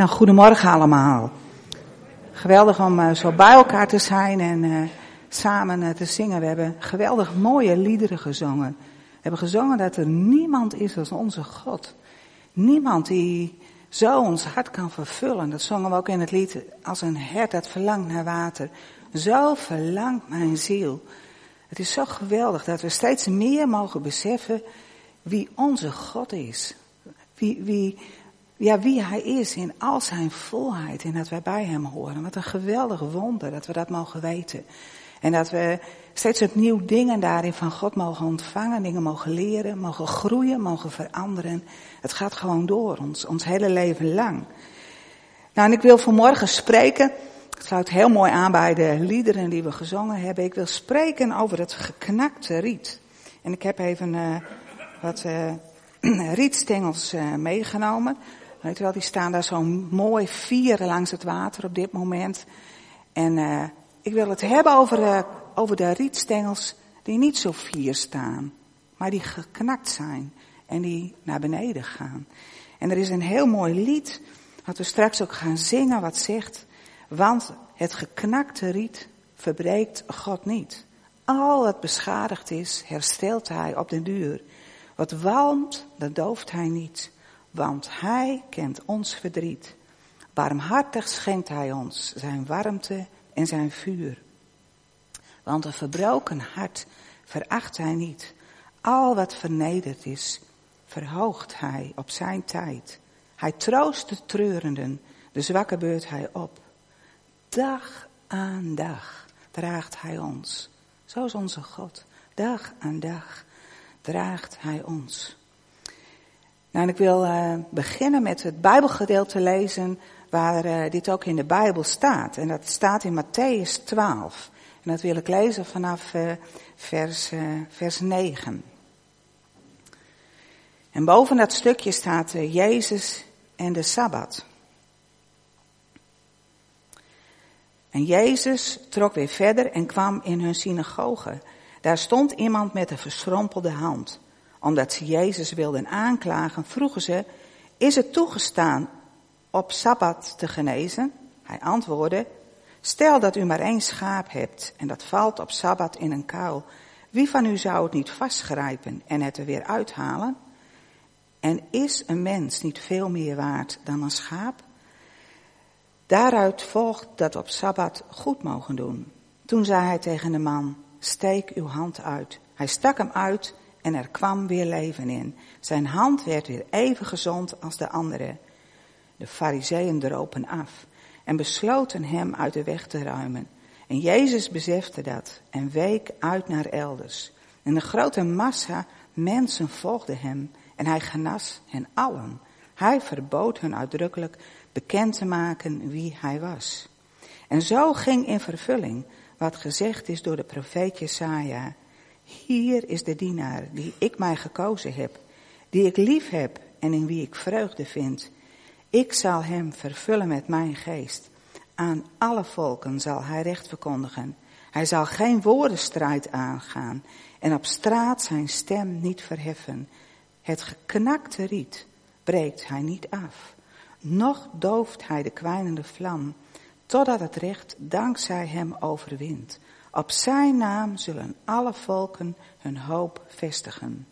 Nou, goedemorgen allemaal. Geweldig om uh, zo bij elkaar te zijn en uh, samen uh, te zingen. We hebben geweldig mooie liederen gezongen. We hebben gezongen dat er niemand is als onze God. Niemand die zo ons hart kan vervullen. Dat zongen we ook in het lied als een hert dat verlangt naar water. Zo verlangt mijn ziel. Het is zo geweldig dat we steeds meer mogen beseffen wie onze God is. Wie, wie, ja, wie hij is in al zijn volheid en dat wij bij hem horen. Wat een geweldig wonder dat we dat mogen weten. En dat we steeds opnieuw dingen daarin van God mogen ontvangen, dingen mogen leren, mogen groeien, mogen veranderen. Het gaat gewoon door, ons, ons hele leven lang. Nou, en ik wil vanmorgen spreken, het sluit heel mooi aan bij de liederen die we gezongen hebben. Ik wil spreken over het geknakte riet. En ik heb even uh, wat uh, rietstengels uh, meegenomen. Weet je wel, die staan daar zo mooi vieren langs het water op dit moment. En uh, ik wil het hebben over, uh, over de rietstengels die niet zo vier staan, maar die geknakt zijn en die naar beneden gaan. En er is een heel mooi lied, wat we straks ook gaan zingen, wat zegt, want het geknakte riet verbreekt God niet. Al wat beschadigd is, herstelt hij op den duur. Wat walmt, dat dooft hij niet want Hij kent ons verdriet. Barmhartig schenkt Hij ons zijn warmte en zijn vuur. Want een verbroken hart veracht Hij niet. Al wat vernederd is, verhoogt Hij op zijn tijd. Hij troost de treurenden, de zwakke beurt Hij op. Dag aan dag draagt Hij ons. Zo is onze God. Dag aan dag draagt Hij ons. Nou, en ik wil uh, beginnen met het Bijbelgedeelte lezen waar uh, dit ook in de Bijbel staat. En dat staat in Matthäus 12. En dat wil ik lezen vanaf uh, vers, vers 9. En boven dat stukje staat Jezus en de Sabbat. En Jezus trok weer verder en kwam in hun synagoge. Daar stond iemand met een verschrompelde hand omdat ze Jezus wilden aanklagen, vroegen ze, is het toegestaan op Sabbat te genezen? Hij antwoordde, stel dat u maar één schaap hebt en dat valt op Sabbat in een kuil. Wie van u zou het niet vastgrijpen en het er weer uithalen? En is een mens niet veel meer waard dan een schaap? Daaruit volgt dat op Sabbat goed mogen doen. Toen zei hij tegen de man, steek uw hand uit. Hij stak hem uit en er kwam weer leven in. Zijn hand werd weer even gezond als de andere. De fariseeën dropen af en besloten hem uit de weg te ruimen. En Jezus besefte dat en week uit naar elders. En een grote massa mensen volgde hem en hij genas hen allen. Hij verbood hun uitdrukkelijk bekend te maken wie hij was. En zo ging in vervulling wat gezegd is door de profeet Jesaja. Hier is de dienaar die ik mij gekozen heb, die ik lief heb en in wie ik vreugde vind. Ik zal hem vervullen met mijn geest. Aan alle volken zal hij recht verkondigen. Hij zal geen woordenstrijd aangaan en op straat zijn stem niet verheffen. Het geknakte riet breekt hij niet af. Nog dooft hij de kwijnende vlam, totdat het recht dankzij hem overwint. Op zijn naam zullen alle volken hun hoop vestigen.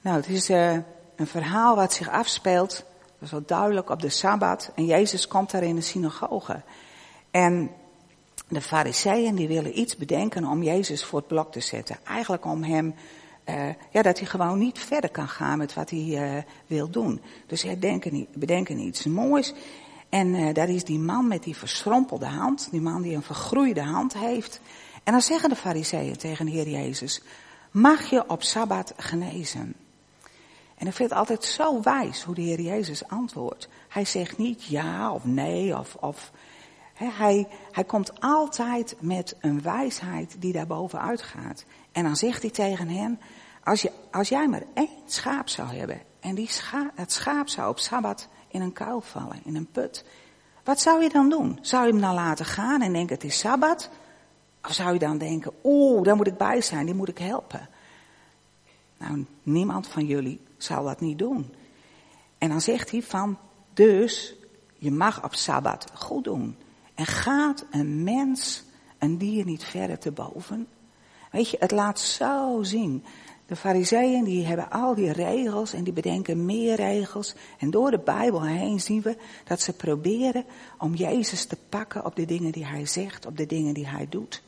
Nou, het is uh, een verhaal wat zich afspeelt, dat is wel duidelijk, op de Sabbat. En Jezus komt daar in de synagoge. En de fariseeën die willen iets bedenken om Jezus voor het blok te zetten. Eigenlijk om hem, uh, ja, dat hij gewoon niet verder kan gaan met wat hij uh, wil doen. Dus zij denken, bedenken iets moois. En uh, daar is die man met die verschrompelde hand, die man die een vergroeide hand heeft. En dan zeggen de fariseeën tegen de Heer Jezus, mag je op Sabbat genezen? En ik vind het altijd zo wijs hoe de Heer Jezus antwoordt. Hij zegt niet ja of nee of, of hij, hij komt altijd met een wijsheid die daar bovenuit gaat. En dan zegt hij tegen hen, als, je, als jij maar één schaap zou hebben en die het schaap zou op Sabbat in een kuil vallen, in een put. Wat zou je dan doen? Zou je hem dan laten gaan en denken het is Sabbat? Of zou je dan denken, oeh, daar moet ik bij zijn, die moet ik helpen? Nou, niemand van jullie zou dat niet doen. En dan zegt hij van, Dus je mag op Sabbat goed doen. En gaat een mens een dier niet verder te boven? Weet je, het laat zo zien. De fariseeën die hebben al die regels en die bedenken meer regels. En door de Bijbel heen zien we dat ze proberen om Jezus te pakken op de dingen die hij zegt, op de dingen die hij doet.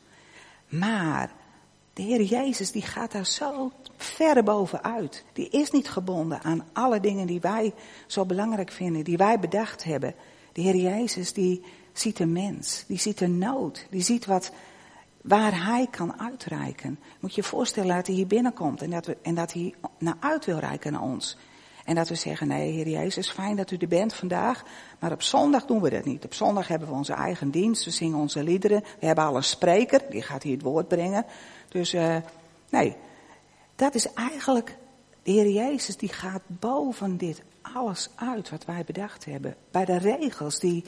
Maar de Heer Jezus die gaat daar zo ver bovenuit. Die is niet gebonden aan alle dingen die wij zo belangrijk vinden, die wij bedacht hebben. De Heer Jezus die ziet een mens, die ziet een nood, die ziet wat, waar hij kan uitreiken. Moet je je voorstellen dat hij hier binnenkomt en dat, we, en dat hij naar uit wil reiken naar ons. En dat we zeggen, nee Heer Jezus, fijn dat u er bent vandaag, maar op zondag doen we dat niet. Op zondag hebben we onze eigen dienst, we zingen onze liederen, we hebben al een spreker, die gaat hier het woord brengen. Dus uh, nee, dat is eigenlijk, de Heer Jezus die gaat boven dit alles uit wat wij bedacht hebben. Bij de regels die,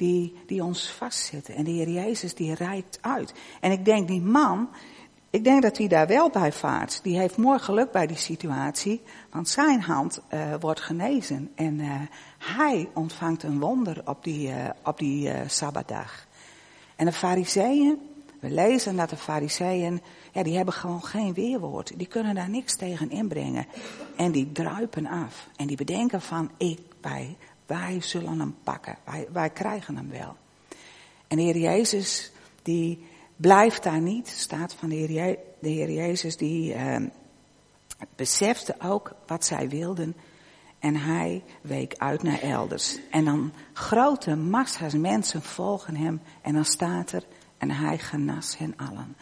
die, die ons vastzetten. En de Heer Jezus die reikt uit. En ik denk die man, ik denk dat hij daar wel bij vaart. Die heeft mooi geluk bij die situatie. Want zijn hand uh, wordt genezen. En uh, hij ontvangt een wonder op die, uh, op die Sabbatdag. En de fariseeën, we lezen dat de fariseeën, ja, die hebben gewoon geen weerwoord. Die kunnen daar niks tegen inbrengen. En die druipen af. En die bedenken van, ik, wij, wij zullen hem pakken. Wij, wij krijgen hem wel. En de Heer Jezus, die blijft daar niet. Staat van de Heer, de Jezus, die uh, besefte ook wat zij wilden. En hij week uit naar elders. En dan grote massa's mensen volgen hem. En dan staat er, en hij genas hen allen.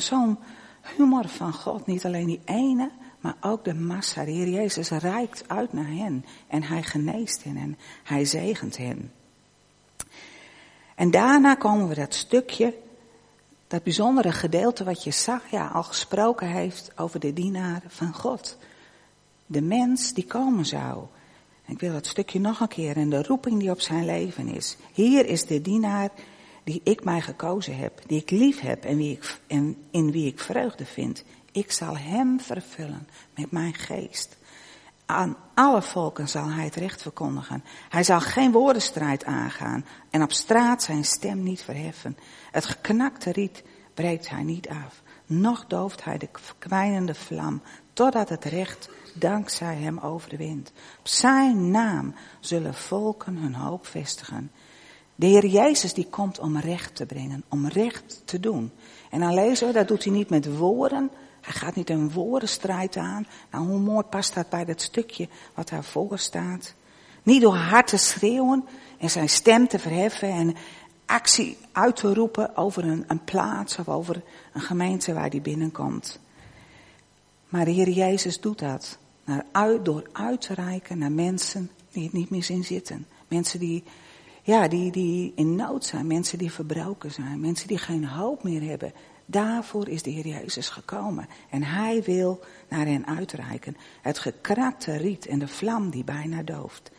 Zo'n humor van God, niet alleen die ene, maar ook de massa. De Heer Jezus reikt uit naar hen en hij geneest hen en hij zegent hen. En daarna komen we dat stukje, dat bijzondere gedeelte wat je zag, ja, al gesproken heeft over de dienaar van God. De mens die komen zou. Ik wil dat stukje nog een keer en de roeping die op zijn leven is. Hier is de dienaar die ik mij gekozen heb, die ik lief heb en, wie ik, en in wie ik vreugde vind. Ik zal hem vervullen met mijn geest. Aan alle volken zal hij het recht verkondigen. Hij zal geen woordenstrijd aangaan en op straat zijn stem niet verheffen. Het geknakte riet breekt hij niet af. Nog dooft hij de kwijnende vlam, totdat het recht dankzij hem overwint. Op zijn naam zullen volken hun hoop vestigen. De Heer Jezus die komt om recht te brengen, om recht te doen. En dan lezen we, dat doet hij niet met woorden. Hij gaat niet een woordenstrijd aan. Nou, hoe mooi past dat bij dat stukje wat daarvoor staat. Niet door hard te schreeuwen en zijn stem te verheffen en actie uit te roepen over een, een plaats of over een gemeente waar hij binnenkomt. Maar de Heer Jezus doet dat naar uit, door uit te reiken naar mensen die het niet meer zien zitten. Mensen die ja, die, die in nood zijn, mensen die verbroken zijn, mensen die geen hoop meer hebben. Daarvoor is de Heer Jezus gekomen. En hij wil naar hen uitreiken. Het gekrakte riet en de vlam die bijna dooft.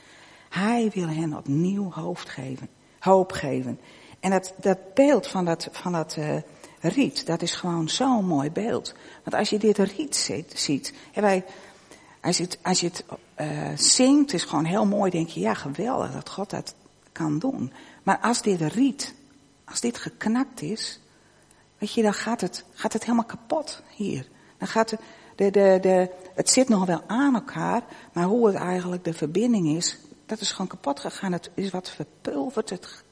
Hij wil hen opnieuw hoofd geven, hoop geven. En dat, dat beeld van dat, van dat uh, riet, dat is gewoon zo'n mooi beeld. Want als je dit riet ziet, ziet wij, als je het, als je het uh, zingt, is gewoon heel mooi, denk je, ja geweldig dat God dat kan doen. Maar als dit riet, als dit geknakt is, weet je, dan gaat het, gaat het helemaal kapot hier. Dan gaat de, de, de, het zit nog wel aan elkaar, maar hoe het eigenlijk de verbinding is, dat is gewoon kapot gegaan. Het is wat verpulverd. Het,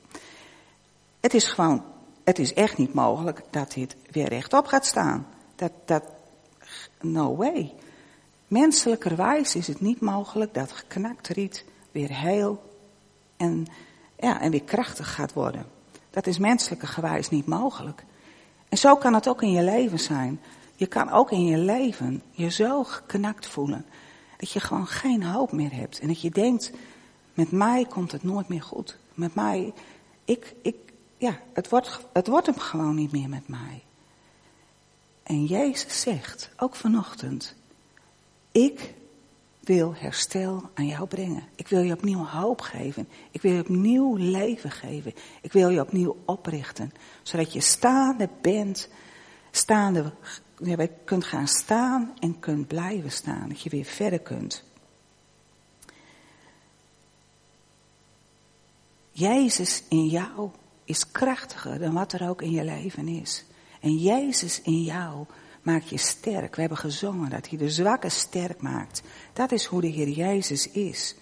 het is gewoon, het is echt niet mogelijk dat dit weer rechtop gaat staan. Dat, dat, no way. Menselijkerwijs is het niet mogelijk dat geknakt riet weer heel en ja, en weer krachtig gaat worden. Dat is menselijke gewijs niet mogelijk. En zo kan het ook in je leven zijn. Je kan ook in je leven je zo geknakt voelen. Dat je gewoon geen hoop meer hebt. En dat je denkt, met mij komt het nooit meer goed. Met mij, ik, ik, ja, het wordt, het wordt hem gewoon niet meer met mij. En Jezus zegt, ook vanochtend, ik wil herstel aan jou brengen. Ik wil je opnieuw hoop geven. Ik wil je opnieuw leven geven. Ik wil je opnieuw oprichten. Zodat je staande bent, staande, je kunt gaan staan en kunt blijven staan. Dat je weer verder kunt. Jezus in jou is krachtiger dan wat er ook in je leven is. En Jezus in jou maakt je sterk. We hebben gezongen dat hij de zwakke sterk maakt. Dat is hoe de Heer Jezus is.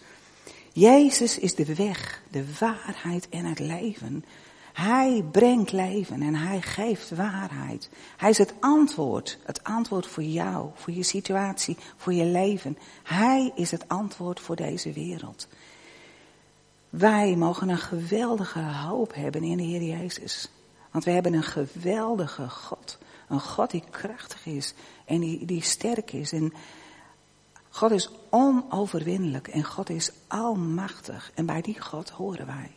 Jezus is de weg, de waarheid en het leven. Hij brengt leven en hij geeft waarheid. Hij is het antwoord, het antwoord voor jou, voor je situatie, voor je leven. Hij is het antwoord voor deze wereld. Wij mogen een geweldige hoop hebben in de Heer Jezus. Want we hebben een geweldige God. Een God die krachtig is en die, die sterk is. En God is onoverwinnelijk en God is almachtig. En bij die God horen wij.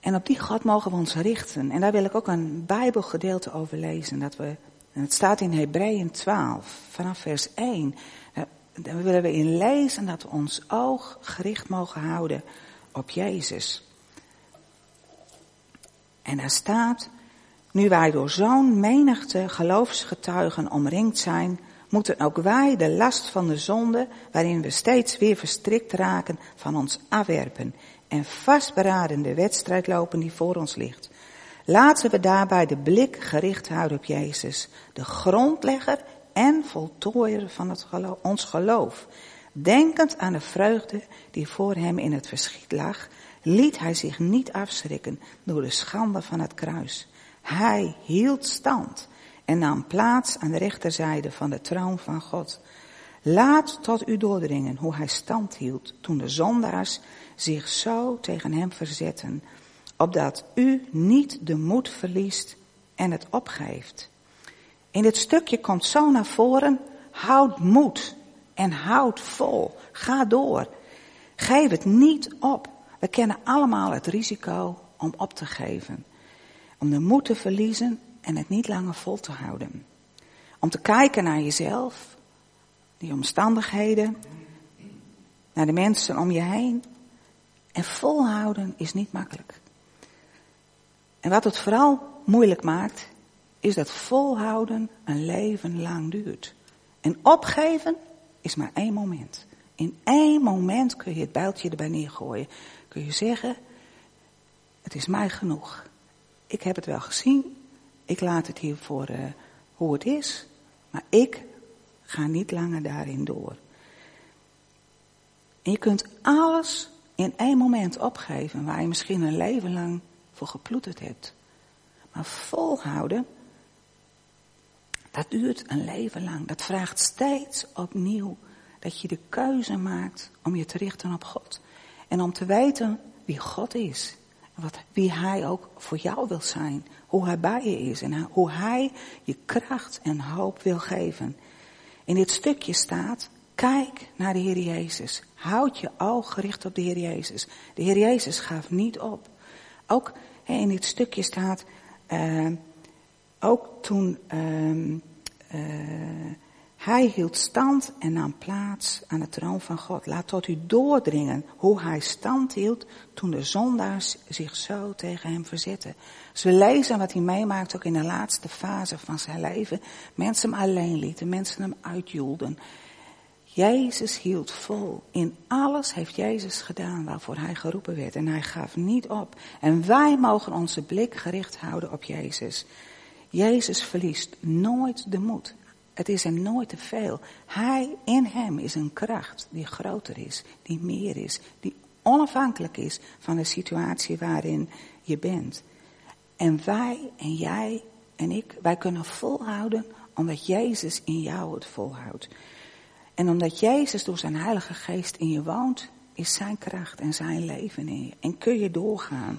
En op die God mogen we ons richten. En daar wil ik ook een Bijbelgedeelte over lezen. Dat we, het staat in Hebreeën 12, vanaf vers 1. Daar willen we in lezen dat we ons oog gericht mogen houden op Jezus. En daar staat, nu wij door zo'n menigte geloofsgetuigen omringd zijn, moeten ook wij de last van de zonde, waarin we steeds weer verstrikt raken, van ons afwerpen en vastberaden de wedstrijd lopen die voor ons ligt. Laten we daarbij de blik gericht houden op Jezus, de grondlegger en voltooier van ons geloof. Denkend aan de vreugde die voor hem in het verschiet lag, liet hij zich niet afschrikken door de schande van het kruis. Hij hield stand en nam plaats aan de rechterzijde van de troon van God. Laat tot u doordringen hoe hij stand hield toen de zondaars zich zo tegen hem verzetten, opdat u niet de moed verliest en het opgeeft. In dit stukje komt zo naar voren, houd moed en houd vol. Ga door. Geef het niet op. We kennen allemaal het risico om op te geven. Om de moed te verliezen en het niet langer vol te houden. Om te kijken naar jezelf, die omstandigheden, naar de mensen om je heen. En volhouden is niet makkelijk. En wat het vooral moeilijk maakt, is dat volhouden een leven lang duurt. En opgeven is maar één moment. In één moment kun je het builtje erbij neergooien. Kun je zeggen, het is mij genoeg. Ik heb het wel gezien. Ik laat het hier voor uh, hoe het is. Maar ik ga niet langer daarin door. En je kunt alles in één moment opgeven waar je misschien een leven lang voor geploeterd hebt. Maar volhouden, dat duurt een leven lang. Dat vraagt steeds opnieuw dat je de keuze maakt om je te richten op God. En om te weten wie God is. Wat, wie Hij ook voor jou wil zijn. Hoe Hij bij je is. En hoe Hij je kracht en hoop wil geven. In dit stukje staat, kijk naar de Heer Jezus. Houd je oog gericht op de Heer Jezus. De Heer Jezus gaf niet op. Ook in dit stukje staat, uh, ook toen uh, uh, hij hield stand en nam plaats aan de troon van God. Laat tot u doordringen hoe hij stand hield toen de zondaars zich zo tegen hem verzetten. Dus we lezen wat hij meemaakt ook in de laatste fase van zijn leven. Mensen hem alleen lieten, mensen hem uitjoelden. Jezus hield vol. In alles heeft Jezus gedaan waarvoor hij geroepen werd. En hij gaf niet op. En wij mogen onze blik gericht houden op Jezus. Jezus verliest nooit de moed. Het is hem nooit te veel. Hij in hem is een kracht die groter is, die meer is, die onafhankelijk is van de situatie waarin je bent. En wij en jij en ik, wij kunnen volhouden omdat Jezus in jou het volhoudt. En omdat Jezus door zijn Heilige Geest in je woont, is zijn kracht en zijn leven in je. En kun je doorgaan.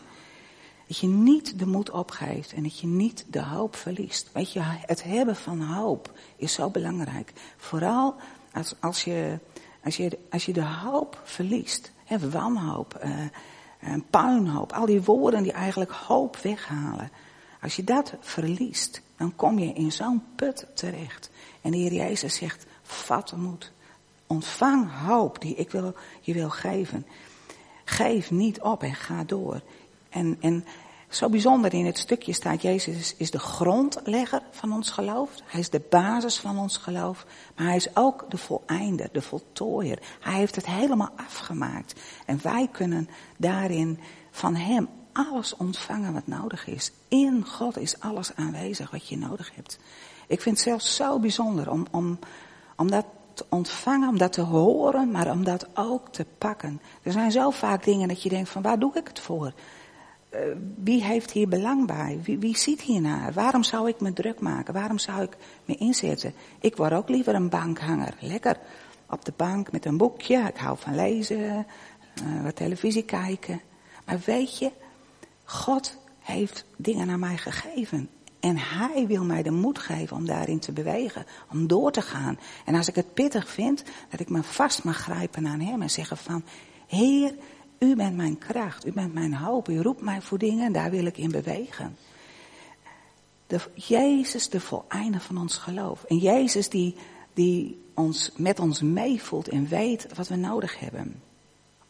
Dat je niet de moed opgeeft en dat je niet de hoop verliest. Weet je, het hebben van hoop is zo belangrijk. Vooral als, als, je, als, je, als je de hoop verliest. Wanhoop, uh, puinhoop, al die woorden die eigenlijk hoop weghalen. Als je dat verliest, dan kom je in zo'n put terecht. En de Heer Jezus zegt, vat moed. Ontvang hoop die ik wil, je wil geven. Geef niet op en ga door. En, en Zo bijzonder in het stukje staat, Jezus is de grondlegger van ons geloof. Hij is de basis van ons geloof. Maar hij is ook de voleinder, de voltooier. Hij heeft het helemaal afgemaakt. En wij kunnen daarin van hem alles ontvangen wat nodig is. In God is alles aanwezig wat je nodig hebt. Ik vind het zelfs zo bijzonder om, om, om dat te ontvangen, om dat te horen, maar om dat ook te pakken. Er zijn zo vaak dingen dat je denkt van waar doe ik het voor? Uh, wie heeft hier belang bij? Wie, wie ziet hiernaar? Waarom zou ik me druk maken? Waarom zou ik me inzetten? Ik word ook liever een bankhanger. Lekker op de bank met een boekje. Ik hou van lezen, uh, wat televisie kijken. Maar weet je, God heeft dingen aan mij gegeven. En hij wil mij de moed geven om daarin te bewegen, om door te gaan. En als ik het pittig vind, dat ik me vast mag grijpen aan hem en zeggen van, Heer, u bent mijn kracht, u bent mijn hoop, u roept mij voor dingen en daar wil ik in bewegen. De, Jezus, de voleinde van ons geloof. En Jezus die, die ons, met ons meevoelt en weet wat we nodig hebben.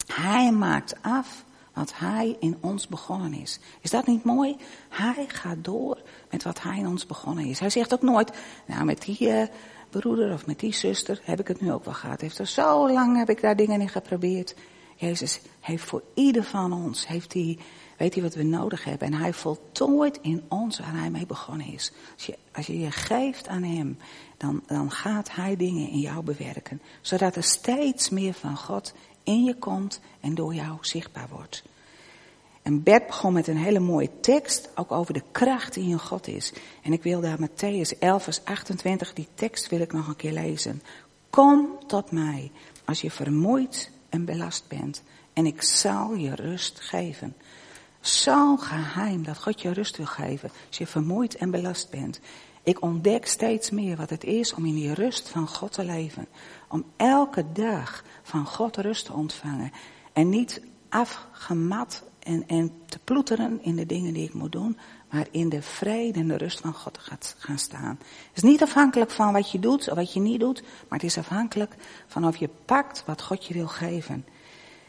Hij maakt af wat hij in ons begonnen is. Is dat niet mooi? Hij gaat door met wat hij in ons begonnen is. Hij zegt ook nooit, nou met die uh, broeder of met die zuster heb ik het nu ook wel gehad. Heeft er zo lang heb ik daar dingen in geprobeerd. Jezus heeft voor ieder van ons, heeft hij, weet hij wat we nodig hebben. En hij voltooit in ons waar hij mee begonnen is. Als je, als je je geeft aan hem, dan, dan gaat hij dingen in jou bewerken. Zodat er steeds meer van God in je komt en door jou zichtbaar wordt. En Bert begon met een hele mooie tekst, ook over de kracht die in God is. En ik wil daar Matthäus 11 vers 28, die tekst wil ik nog een keer lezen. Kom tot mij als je vermoeid en belast bent en ik zal je rust geven. Zo'n geheim dat God je rust wil geven als je vermoeid en belast bent. Ik ontdek steeds meer wat het is om in die rust van God te leven. Om elke dag van God rust te ontvangen. En niet afgemat en, en te ploeteren in de dingen die ik moet doen, maar in de vrede en de rust van God gaat gaan staan. Het is niet afhankelijk van wat je doet of wat je niet doet, maar het is afhankelijk van of je pakt wat God je wil geven.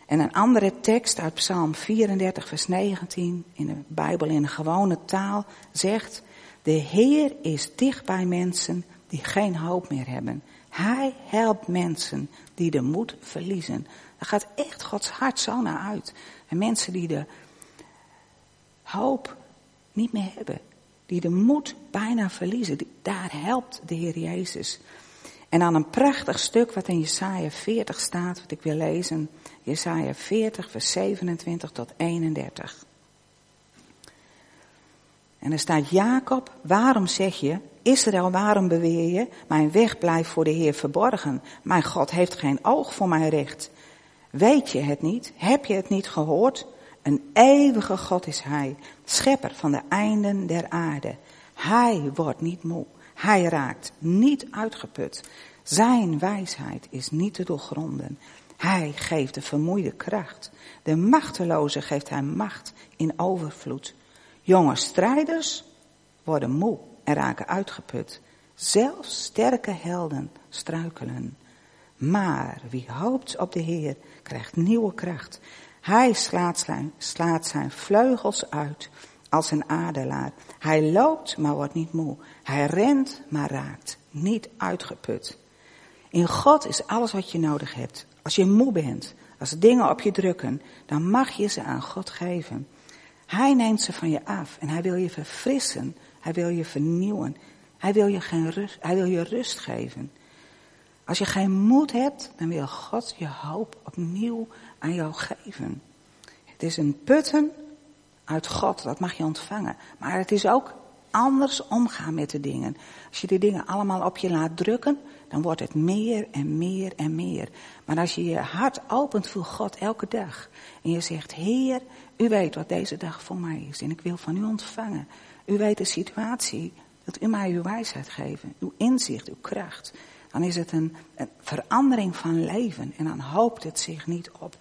En een andere tekst uit Psalm 34, vers 19, in de Bijbel in een gewone taal, zegt, de Heer is dicht bij mensen die geen hoop meer hebben. Hij helpt mensen die de moed verliezen. Daar gaat echt Gods hart zo naar uit. En mensen die de hoop niet meer hebben. Die de moed bijna verliezen. Daar helpt de Heer Jezus. En dan een prachtig stuk wat in Jesaja 40 staat, wat ik wil lezen. Jesaja 40, vers 27 tot 31. En er staat, Jacob, waarom zeg je, Israël, waarom beweer je, mijn weg blijft voor de Heer verborgen. Mijn God heeft geen oog voor mijn recht. Weet je het niet? Heb je het niet gehoord? Een eeuwige God is Hij, schepper van de einden der aarde. Hij wordt niet moe. Hij raakt niet uitgeput. Zijn wijsheid is niet te doorgronden. Hij geeft de vermoeide kracht. De machteloze geeft hij macht in overvloed. Jonge strijders worden moe en raken uitgeput. Zelfs sterke helden struikelen. Maar wie hoopt op de Heer krijgt nieuwe kracht. Hij slaat zijn, slaat zijn vleugels uit als een adelaar. Hij loopt, maar wordt niet moe. Hij rent, maar raakt niet uitgeput. In God is alles wat je nodig hebt. Als je moe bent, als dingen op je drukken, dan mag je ze aan God geven. Hij neemt ze van je af en hij wil je verfrissen. Hij wil je vernieuwen. Hij wil je, geen rust, hij wil je rust geven. Als je geen moed hebt, dan wil God je hoop opnieuw aan jou geven. Het is een putten uit God, dat mag je ontvangen. Maar het is ook anders omgaan met de dingen. Als je die dingen allemaal op je laat drukken, dan wordt het meer en meer en meer. Maar als je je hart opent voor God elke dag en je zegt, Heer, u weet wat deze dag voor mij is en ik wil van u ontvangen. U weet de situatie, dat u mij uw wijsheid geven, uw inzicht, uw kracht dan is het een, een verandering van leven en dan hoopt het zich niet op.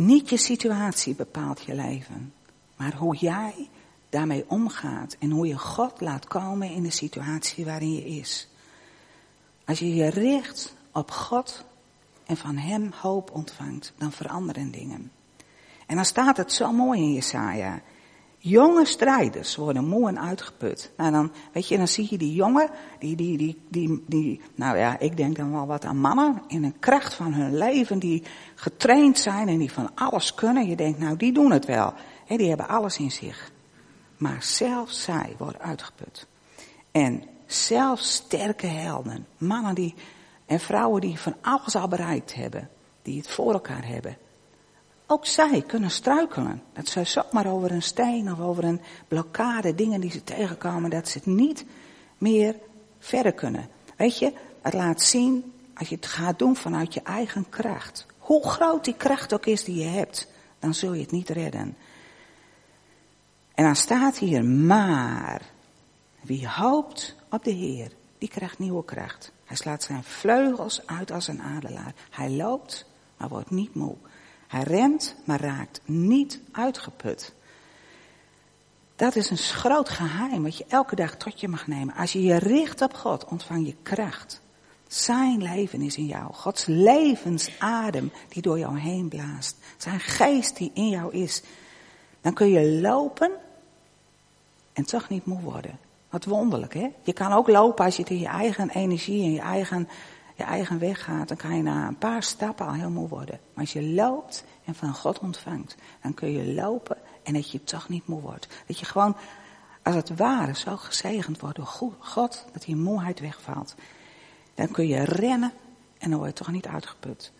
Niet je situatie bepaalt je leven, maar hoe jij daarmee omgaat en hoe je God laat komen in de situatie waarin je is. Als je je richt op God en van Hem hoop ontvangt, dan veranderen dingen. En dan staat het zo mooi in Jesaja. Jonge strijders worden moe en uitgeput. Nou dan, weet je, dan zie je die jongen, die, die, die, die, die, nou ja, ik denk dan wel wat aan mannen, in een kracht van hun leven, die getraind zijn en die van alles kunnen. Je denkt, nou, die doen het wel. He, die hebben alles in zich. Maar zelfs zij worden uitgeput. En zelfs sterke helden, mannen die, en vrouwen die van alles al bereikt hebben, die het voor elkaar hebben, ook zij kunnen struikelen. Dat ze zomaar over een steen of over een blokkade, dingen die ze tegenkomen, dat ze het niet meer verder kunnen. Weet je, het laat zien, als je het gaat doen vanuit je eigen kracht. Hoe groot die kracht ook is die je hebt, dan zul je het niet redden. En dan staat hier, maar wie hoopt op de Heer, die krijgt nieuwe kracht. Hij slaat zijn vleugels uit als een adelaar. Hij loopt, maar wordt niet moe. Hij rent, maar raakt niet uitgeput. Dat is een groot geheim wat je elke dag tot je mag nemen. Als je je richt op God, ontvang je kracht. Zijn leven is in jou. Gods levensadem die door jou heen blaast. Zijn geest die in jou is. Dan kun je lopen en toch niet moe worden. Wat wonderlijk, hè? Je kan ook lopen als je het in je eigen energie en je eigen je eigen weg gaat, dan kan je na een paar stappen al heel moe worden. Maar als je loopt en van God ontvangt, dan kun je lopen en dat je toch niet moe wordt. Dat je gewoon, als het ware, zo gezegend wordt door God, dat die moeheid wegvalt. Dan kun je rennen en dan word je toch niet uitgeput.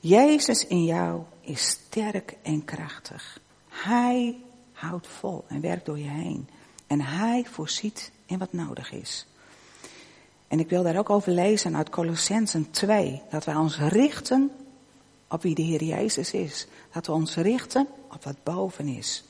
Jezus in jou is sterk en krachtig. Hij houdt vol en werkt door je heen. En hij voorziet in wat nodig is. En ik wil daar ook over lezen uit Colossensen 2. Dat wij ons richten op wie de Heer Jezus is. Dat we ons richten op wat boven is.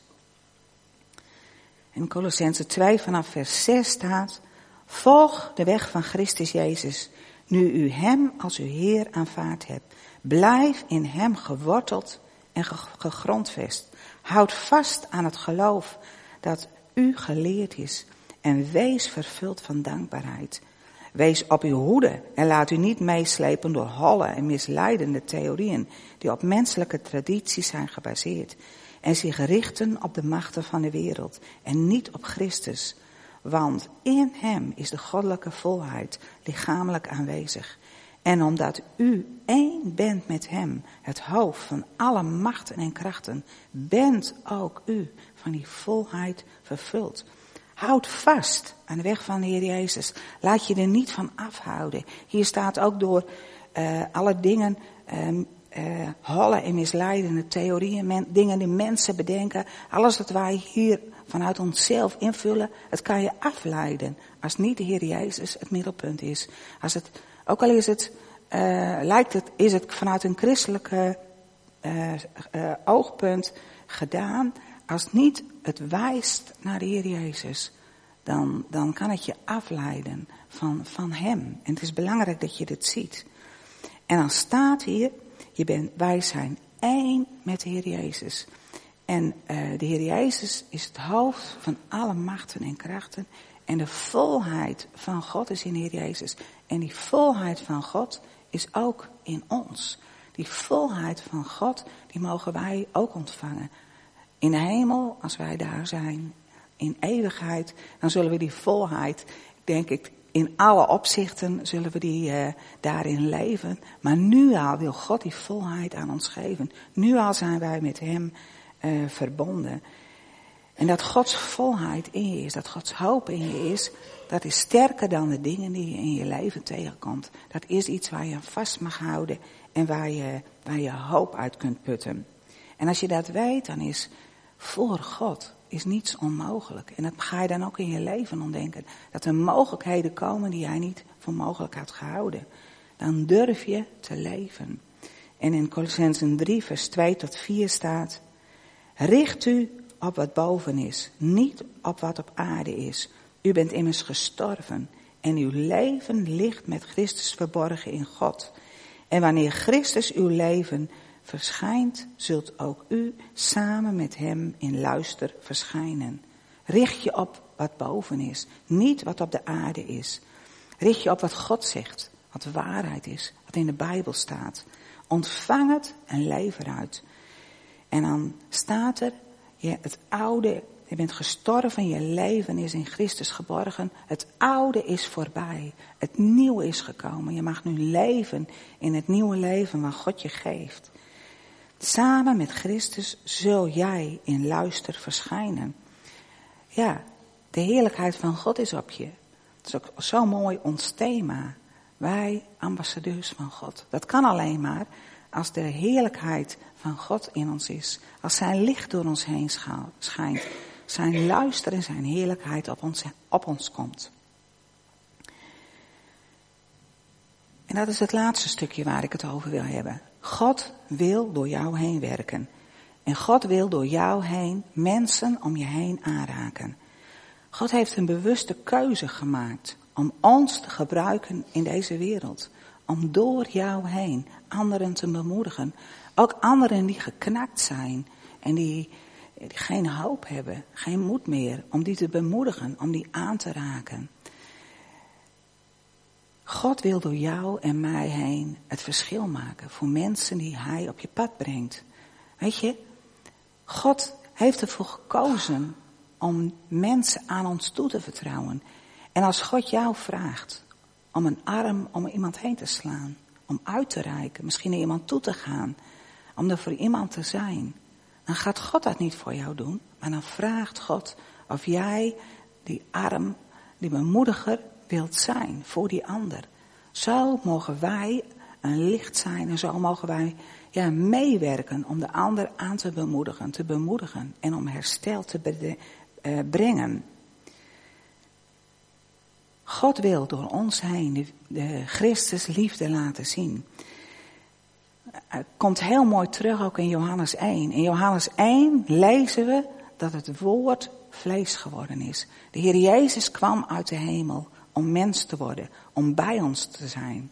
In Colossensen 2 vanaf vers 6 staat. Volg de weg van Christus Jezus. Nu u Hem als uw Heer aanvaard hebt. Blijf in Hem geworteld en gegrondvest. Houd vast aan het geloof dat u geleerd is. En wees vervuld van dankbaarheid. Wees op uw hoede en laat u niet meeslepen door holle en misleidende theorieën die op menselijke tradities zijn gebaseerd en zich richten op de machten van de wereld en niet op Christus. Want in hem is de goddelijke volheid lichamelijk aanwezig. En omdat u één bent met hem, het hoofd van alle machten en krachten, bent ook u van die volheid vervuld. Houd vast aan de weg van de Heer Jezus. Laat je er niet van afhouden. Hier staat ook door uh, alle dingen, uh, uh, hollen en misleidende theorieën, dingen die mensen bedenken. Alles wat wij hier vanuit onszelf invullen, het kan je afleiden. Als niet de Heer Jezus het middelpunt is. Als het, ook al is het, lijkt het, is het vanuit een christelijke oogpunt gedaan als niet het wijst naar de Heer Jezus, dan, dan kan het je afleiden van, van Hem. En het is belangrijk dat je dit ziet. En dan staat hier, je bent, wij zijn één met de Heer Jezus. En uh, de Heer Jezus is het hoofd van alle machten en krachten. En de volheid van God is in de Heer Jezus. En die volheid van God is ook in ons. Die volheid van God, die mogen wij ook ontvangen. In de hemel, als wij daar zijn, in eeuwigheid, dan zullen we die volheid, denk ik, in alle opzichten zullen we die uh, daarin leven. Maar nu al wil God die volheid aan ons geven. Nu al zijn wij met Hem uh, verbonden. En dat Gods volheid in je is, dat Gods hoop in je is, dat is sterker dan de dingen die je in je leven tegenkomt. Dat is iets waar je vast mag houden en waar je, waar je hoop uit kunt putten. En als je dat weet, dan is voor God is niets onmogelijk. En dat ga je dan ook in je leven ontdenken. Dat er mogelijkheden komen die jij niet voor mogelijk had gehouden. Dan durf je te leven. En in Colossensen 3 vers 2 tot 4 staat. Richt u op wat boven is, niet op wat op aarde is. U bent immers gestorven en uw leven ligt met Christus verborgen in God. En wanneer Christus uw leven verschijnt, zult ook u samen met hem in luister verschijnen. Richt je op wat boven is, niet wat op de aarde is. Richt je op wat God zegt, wat waarheid is, wat in de Bijbel staat. Ontvang het en leef eruit. En dan staat er, je, het oude, je bent gestorven, je leven is in Christus geborgen. Het oude is voorbij. Het nieuwe is gekomen. Je mag nu leven in het nieuwe leven wat God je geeft. Samen met Christus zul jij in luister verschijnen. Ja, de heerlijkheid van God is op je. Dat is ook zo mooi ons thema. Wij, ambassadeurs van God. Dat kan alleen maar als de heerlijkheid van God in ons is. Als zijn licht door ons heen schijnt. Zijn luister en zijn heerlijkheid op ons, op ons komt. En dat is het laatste stukje waar ik het over wil hebben. God wil door jou heen werken. En God wil door jou heen mensen om je heen aanraken. God heeft een bewuste keuze gemaakt om ons te gebruiken in deze wereld. Om door jou heen anderen te bemoedigen. Ook anderen die geknakt zijn en die, die geen hoop hebben, geen moed meer, om die te bemoedigen, om die aan te raken. God wil door jou en mij heen het verschil maken voor mensen die Hij op je pad brengt. Weet je, God heeft ervoor gekozen om mensen aan ons toe te vertrouwen. En als God jou vraagt om een arm om iemand heen te slaan, om uit te reiken, misschien naar iemand toe te gaan, om er voor iemand te zijn, dan gaat God dat niet voor jou doen, maar dan vraagt God of jij die arm, die bemoediger wilt zijn voor die ander. Zo mogen wij een licht zijn en zo mogen wij ja, meewerken om de ander aan te bemoedigen, te bemoedigen en om herstel te uh, brengen. God wil door ons heen de, de Christus liefde laten zien. Het komt heel mooi terug ook in Johannes 1. In Johannes 1 lezen we dat het woord vlees geworden is. De Heer Jezus kwam uit de hemel om mens te worden, om bij ons te zijn.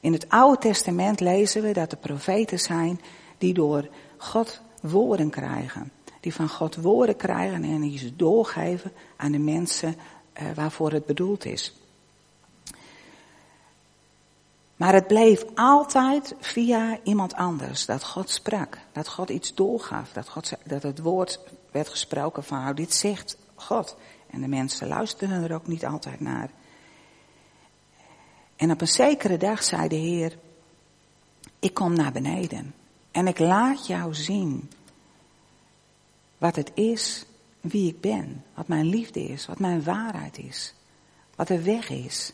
In het Oude Testament lezen we dat er profeten zijn die door God woorden krijgen. Die van God woorden krijgen en die ze doorgeven aan de mensen uh, waarvoor het bedoeld is. Maar het bleef altijd via iemand anders dat God sprak, dat God iets doorgaf, dat, God, dat het woord werd gesproken van, nou dit zegt God. En de mensen luisterden er ook niet altijd naar. En op een zekere dag zei de Heer, ik kom naar beneden en ik laat jou zien wat het is, wie ik ben, wat mijn liefde is, wat mijn waarheid is, wat de weg is.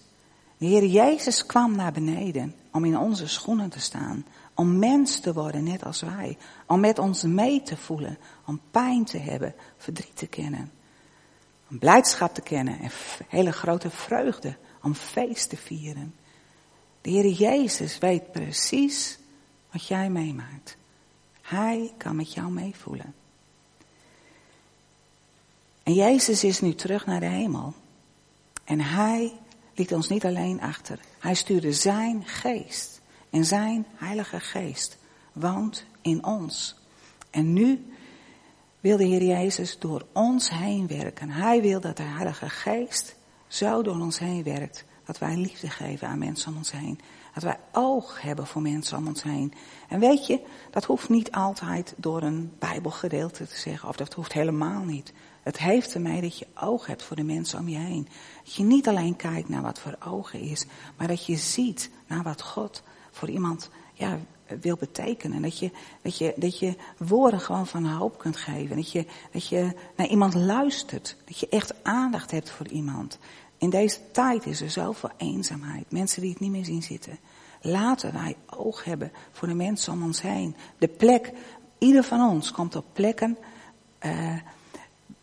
De Heer Jezus kwam naar beneden om in onze schoenen te staan, om mens te worden net als wij, om met ons mee te voelen, om pijn te hebben, verdriet te kennen, om blijdschap te kennen en hele grote vreugde, om feest te vieren. De Heer Jezus weet precies wat jij meemaakt. Hij kan met jou meevoelen. En Jezus is nu terug naar de hemel. En hij liet ons niet alleen achter. Hij stuurde zijn geest. En zijn heilige geest woont in ons. En nu wil de Heer Jezus door ons heen werken. Hij wil dat de heilige geest zo door ons heen werkt. Dat wij liefde geven aan mensen om ons heen. Dat wij oog hebben voor mensen om ons heen. En weet je, dat hoeft niet altijd door een Bijbelgedeelte te zeggen. Of dat hoeft helemaal niet. Het heeft ermee dat je oog hebt voor de mensen om je heen. Dat je niet alleen kijkt naar wat voor ogen is, maar dat je ziet naar wat God voor iemand ja, wil betekenen. Dat je, dat, je, dat je woorden gewoon van hoop kunt geven. Dat je, dat je naar iemand luistert. Dat je echt aandacht hebt voor iemand. In deze tijd is er zoveel eenzaamheid. Mensen die het niet meer zien zitten. Laten wij oog hebben voor de mensen om ons heen. De plek, ieder van ons komt op plekken uh,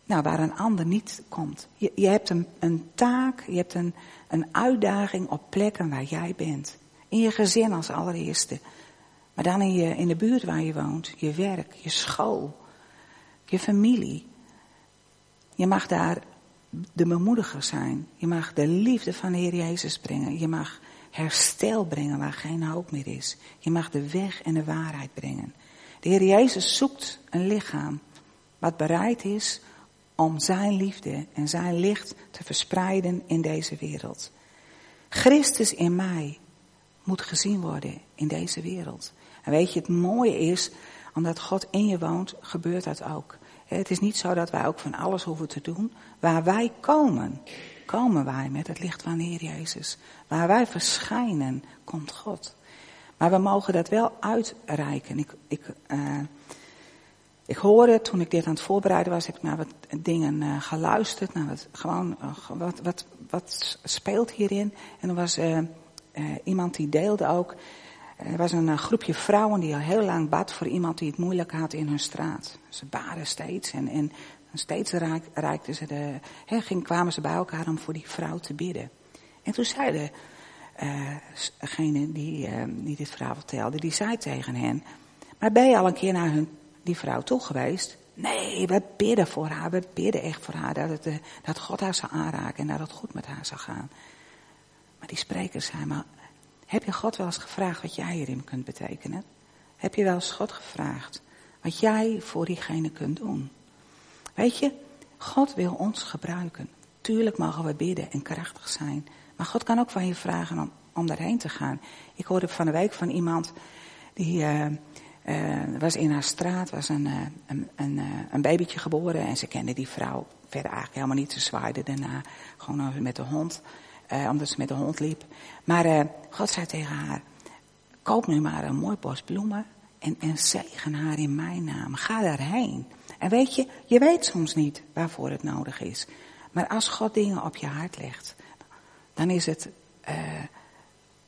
nou, waar een ander niet komt. Je, je hebt een, een, taak, je hebt een, een uitdaging op plekken waar jij bent. In je gezin als allereerste. Maar dan in, je, in de buurt waar je woont, je werk, je school, je familie. Je mag daar de bemoediger zijn. Je mag de liefde van de Heer Jezus brengen. Je mag herstel brengen waar geen hoop meer is. Je mag de weg en de waarheid brengen. De Heer Jezus zoekt een lichaam wat bereid is om zijn liefde en zijn licht te verspreiden in deze wereld. Christus in mij moet gezien worden in deze wereld. En weet je, het mooie is, omdat God in je woont, gebeurt dat ook. Het is niet zo dat wij ook van alles hoeven te doen. Waar wij komen, komen wij met het licht van de Heer Jezus. Waar wij verschijnen, komt God. Maar we mogen dat wel uitreiken. Ik, ik, uh, ik hoorde toen ik dit aan het voorbereiden was, heb ik naar wat dingen uh, geluisterd. Naar wat, gewoon, uh, wat, wat, wat speelt hierin? En er was iemand die deelde ook. Er was een groepje vrouwen die al heel lang bad voor iemand die het moeilijk had in hun straat. Ze baden steeds en, en steeds reikten ze de, ging, kwamen ze bij elkaar om voor die vrouw te bidden. En toen zeiden degene die, uh, die dit verhaal vertelde, die zei tegen hen, maar ben je al een keer naar hun, die vrouw toe geweest? Nee, we bidden voor haar, we bidden echt voor haar, dat, dat God haar zou aanraken en dat het goed met haar zou gaan. Maar die spreker zei, maar heb je God wel eens gevraagd wat jij hierin kunt betekenen? Heb je wel eens God gevraagd wat jij voor diegene kunt doen? Weet je, God wil ons gebruiken. Tuurlijk mogen we bidden en krachtig zijn. Maar God kan ook van je vragen om, om daarheen te gaan. Ik hoorde van de week van iemand die uh, uh, was in haar straat, was een, uh, een, een, een, babytje geboren en ze kende die vrouw verder eigenlijk helemaal niet. Ze zwaaide daarna gewoon met de hond, omdat ze met de hond liep. Maar God zei tegen haar, koop nu maar een mooi bos bloemen en, en zegen haar in mijn naam. Ga daarheen. En weet je, je weet soms niet waarvoor het nodig is. Maar als God dingen op je hart legt, dan is het uh,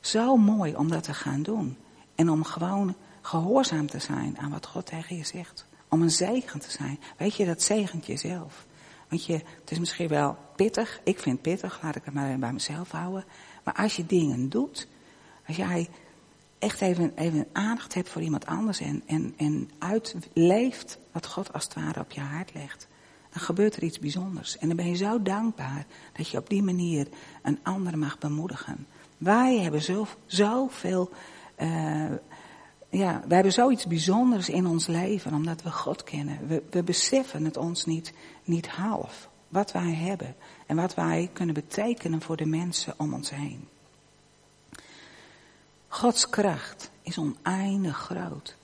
zo mooi om dat te gaan doen. En om gewoon gehoorzaam te zijn aan wat God tegen je zegt. Om een zegen te zijn. Weet je, dat zegent jezelf. Want je, het is misschien wel pittig. Ik vind het pittig, laat ik het maar bij mezelf houden. Maar als je dingen doet, als jij echt even, even aandacht hebt voor iemand anders en, en, en uitleeft wat God als het ware op je hart legt dan gebeurt er iets bijzonders. En dan ben je zo dankbaar dat je op die manier een ander mag bemoedigen. Wij hebben zo, zoveel, uh, ja, wij hebben zoiets bijzonders in ons leven, omdat we God kennen. We, we beseffen het ons niet, niet half, wat wij hebben en wat wij kunnen betekenen voor de mensen om ons heen. Gods kracht is oneindig groot.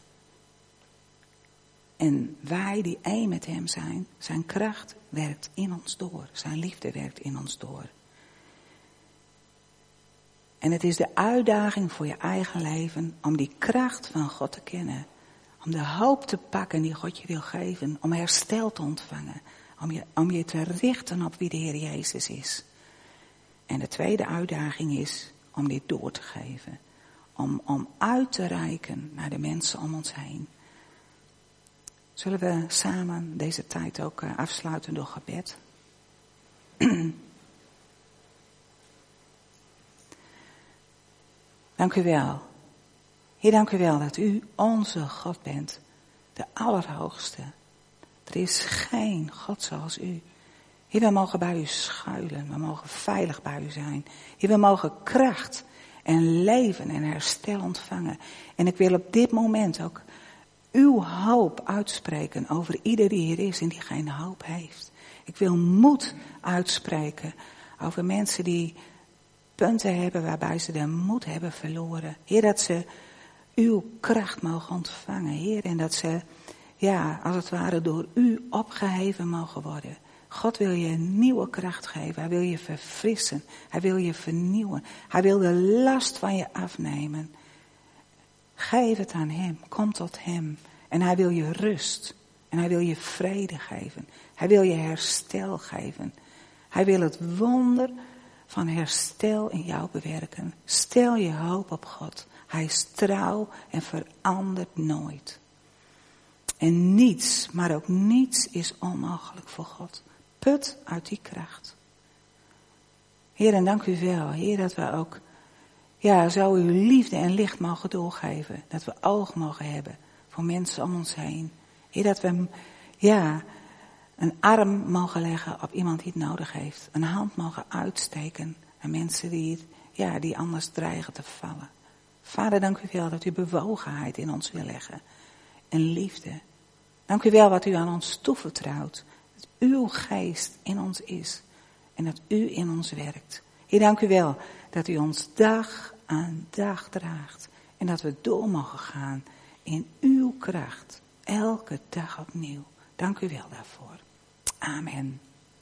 En wij die één met Hem zijn, zijn kracht werkt in ons door. Zijn liefde werkt in ons door. En het is de uitdaging voor je eigen leven om die kracht van God te kennen. Om de hoop te pakken die God je wil geven. Om herstel te ontvangen. Om je, om je te richten op wie de Heer Jezus is. En de tweede uitdaging is om dit door te geven. Om, om uit te reiken naar de mensen om ons heen. Zullen we samen deze tijd ook eh, afsluiten door gebed? dank u wel. Heer, dank u wel dat u onze God bent. De Allerhoogste. Er is geen God zoals u. Heer, we mogen bij u schuilen. We mogen veilig bij u zijn. Heer, we mogen kracht en leven en herstel ontvangen. En ik wil op dit moment ook uw hoop uitspreken over ieder die hier is en die geen hoop heeft. Ik wil moed uitspreken over mensen die punten hebben waarbij ze de moed hebben verloren. Heer, dat ze uw kracht mogen ontvangen, Heer, en dat ze, ja, als het ware door u opgeheven mogen worden. God wil je nieuwe kracht geven. Hij wil je verfrissen. Hij wil je vernieuwen. Hij wil de last van je afnemen. Geef het aan Hem. Kom tot Hem. En Hij wil je rust. En Hij wil je vrede geven. Hij wil je herstel geven. Hij wil het wonder van herstel in jou bewerken. Stel je hoop op God. Hij is trouw en verandert nooit. En niets, maar ook niets is onmogelijk voor God. Put uit die kracht. Heer, en dank u wel, Heer, dat we ook ja, zo uw liefde en licht mogen doorgeven. Dat we oog mogen hebben voor mensen om ons heen. Heer, dat we ja, een arm mogen leggen op iemand die het nodig heeft. Een hand mogen uitsteken aan mensen die, ja, die anders dreigen te vallen. Vader, dank u wel dat u bewogenheid in ons wil leggen. En liefde. Dank u wel wat u aan ons toevertrouwt. Dat uw geest in ons is. En dat u in ons werkt. Heer, dank u wel dat u ons dag aan dag draagt. En dat we door mogen gaan in uw kracht. Elke dag opnieuw. Dank u wel daarvoor. Amen.